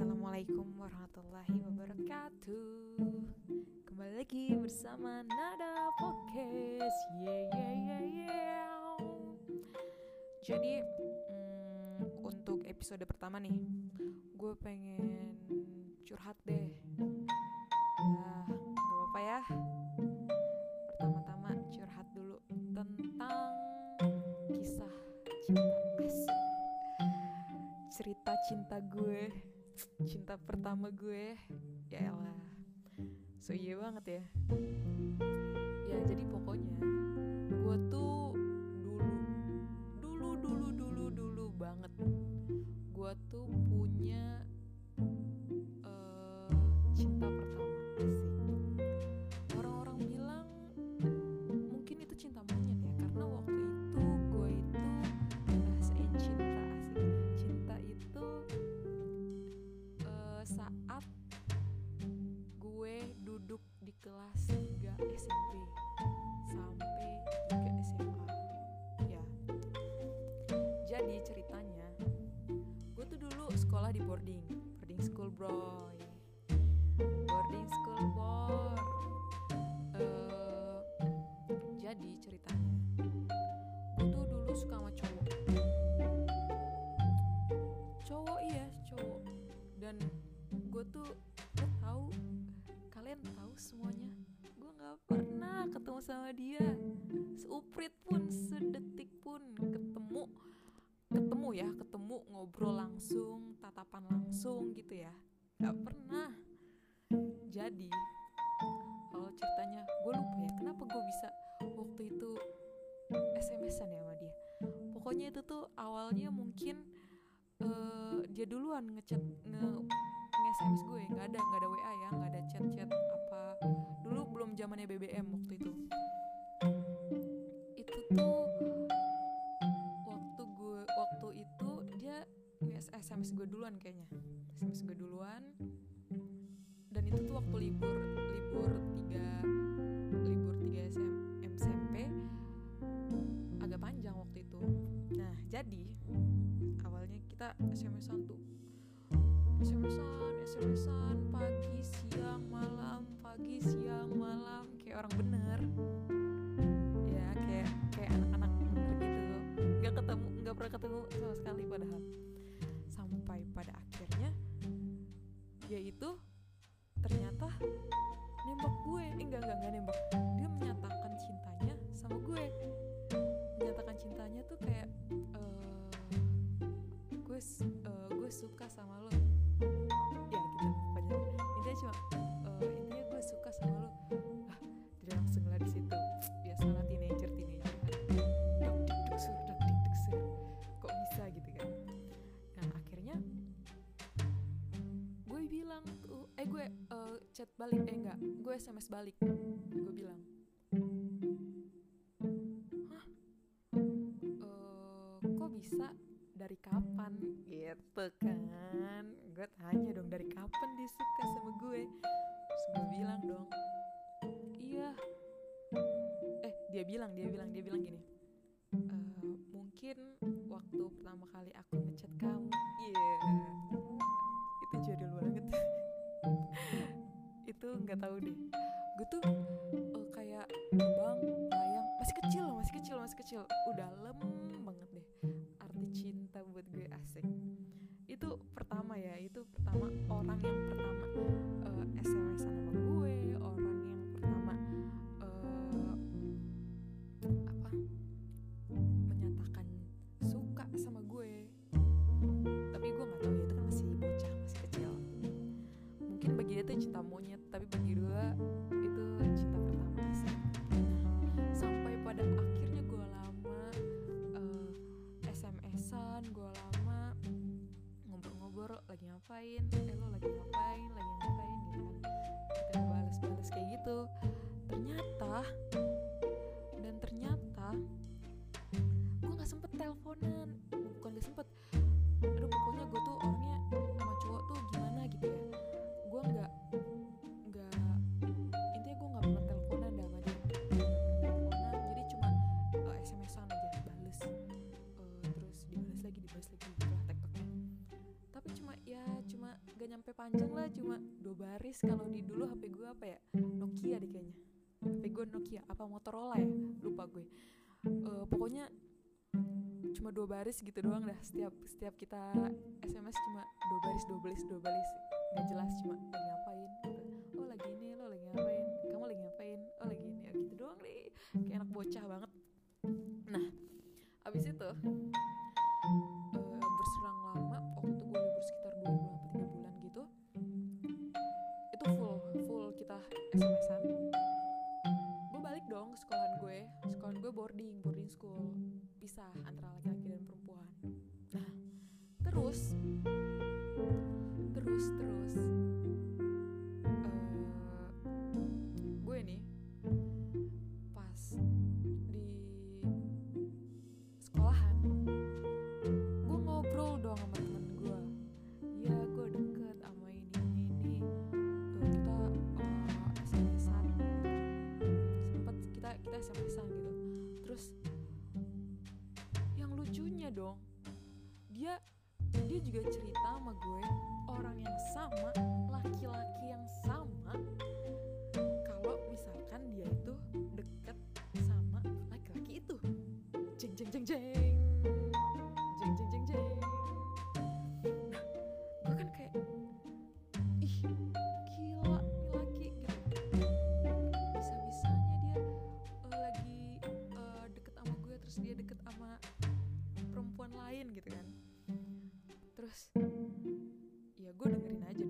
Assalamualaikum warahmatullahi wabarakatuh. Kembali lagi bersama Nada Podcast. Yeah yeah yeah yeah. Jadi mm, untuk episode pertama nih Gue pengen curhat deh. Ya gak apa-apa ya. Pertama-tama curhat dulu tentang kisah cinta. Cerita cinta gue cinta pertama gue. Ya elah. So iya banget ya. Ya jadi pokoknya gue tuh dulu dulu dulu dulu dulu banget. Gue tuh punya sekolah di boarding. Boarding school boy. Boarding school boy. Eh, jadi ceritanya. Gue tuh dulu suka sama cowok. Cowok iya cowok. Dan gue tuh lo tahu kalian tahu semuanya. Gue nggak pernah ketemu sama dia. Seuprit pun sedetik pun ya ketemu ngobrol langsung tatapan langsung gitu ya. Nggak pernah jadi. Kalau ceritanya gue lupa ya kenapa gue bisa waktu itu SMS-an ya sama dia. Pokoknya itu tuh awalnya mungkin eh, dia duluan ngechat nge nge-SMS gue. Nggak ada nggak ada WA ya nggak ada chat-chat apa. Dulu belum zamannya BBM waktu itu. Itu tuh nge-SMS gue duluan kayaknya. SMS gue duluan. Dan itu tuh waktu libur libur tiga libur tiga SM, SMP agak panjang waktu itu. Nah jadi awalnya kita SMS-an tuh. SMS-an SMS-an pagi siang malam pagi siang malam. Kayak orang bener enggak enggak enggak nembak. Dia menyatakan cintanya sama gue. Menyatakan cintanya tuh kayak eh, gue eh, gue suka sama lo. Ya gitu. Pokoknya. Intinya cuma eh, intinya gue suka sama lo eh gue eh, chat balik. Eh enggak. Gue sms balik gue bilang. Hah? Eh, kok bisa? Dari kapan? Gitu kan. Gue tanya dong dari kapan dia suka sama gue? Terus gue bilang dong. Iya. Eh dia bilang dia bilang dia bilang gini. "Eh, mungkin waktu pertama kali aku ngechat nggak tahu deh. Gue tuh eh, kayak bang bayang masih kecil masih kecil masih kecil. Udah lagi ngapain panjang lah cuma dua baris. Kalau di dulu HP gue apa ya? Nokia deh kayaknya. HP gue Nokia apa Motorola ya? Lupa gue. Uh, pokoknya cuma dua baris gitu doang dah. Setiap setiap kita SMS cuma dua baris dua baris dua baris nggak jelas cuma lagi ngapain 没事没事 dia dia juga cerita sama gue orang yang sama laki-laki yang sama kalau misalkan dia itu deket sama laki-laki itu. Jeng jeng jeng jeng. Jeng jeng jeng jeng. Nah gue kan kayak ih gila nih laki gitu. Bisa bisanya dia eh, lagi eh, deket sama gue terus dia deket sama perempuan lain gitu kan. Terus ya gue dengerin aja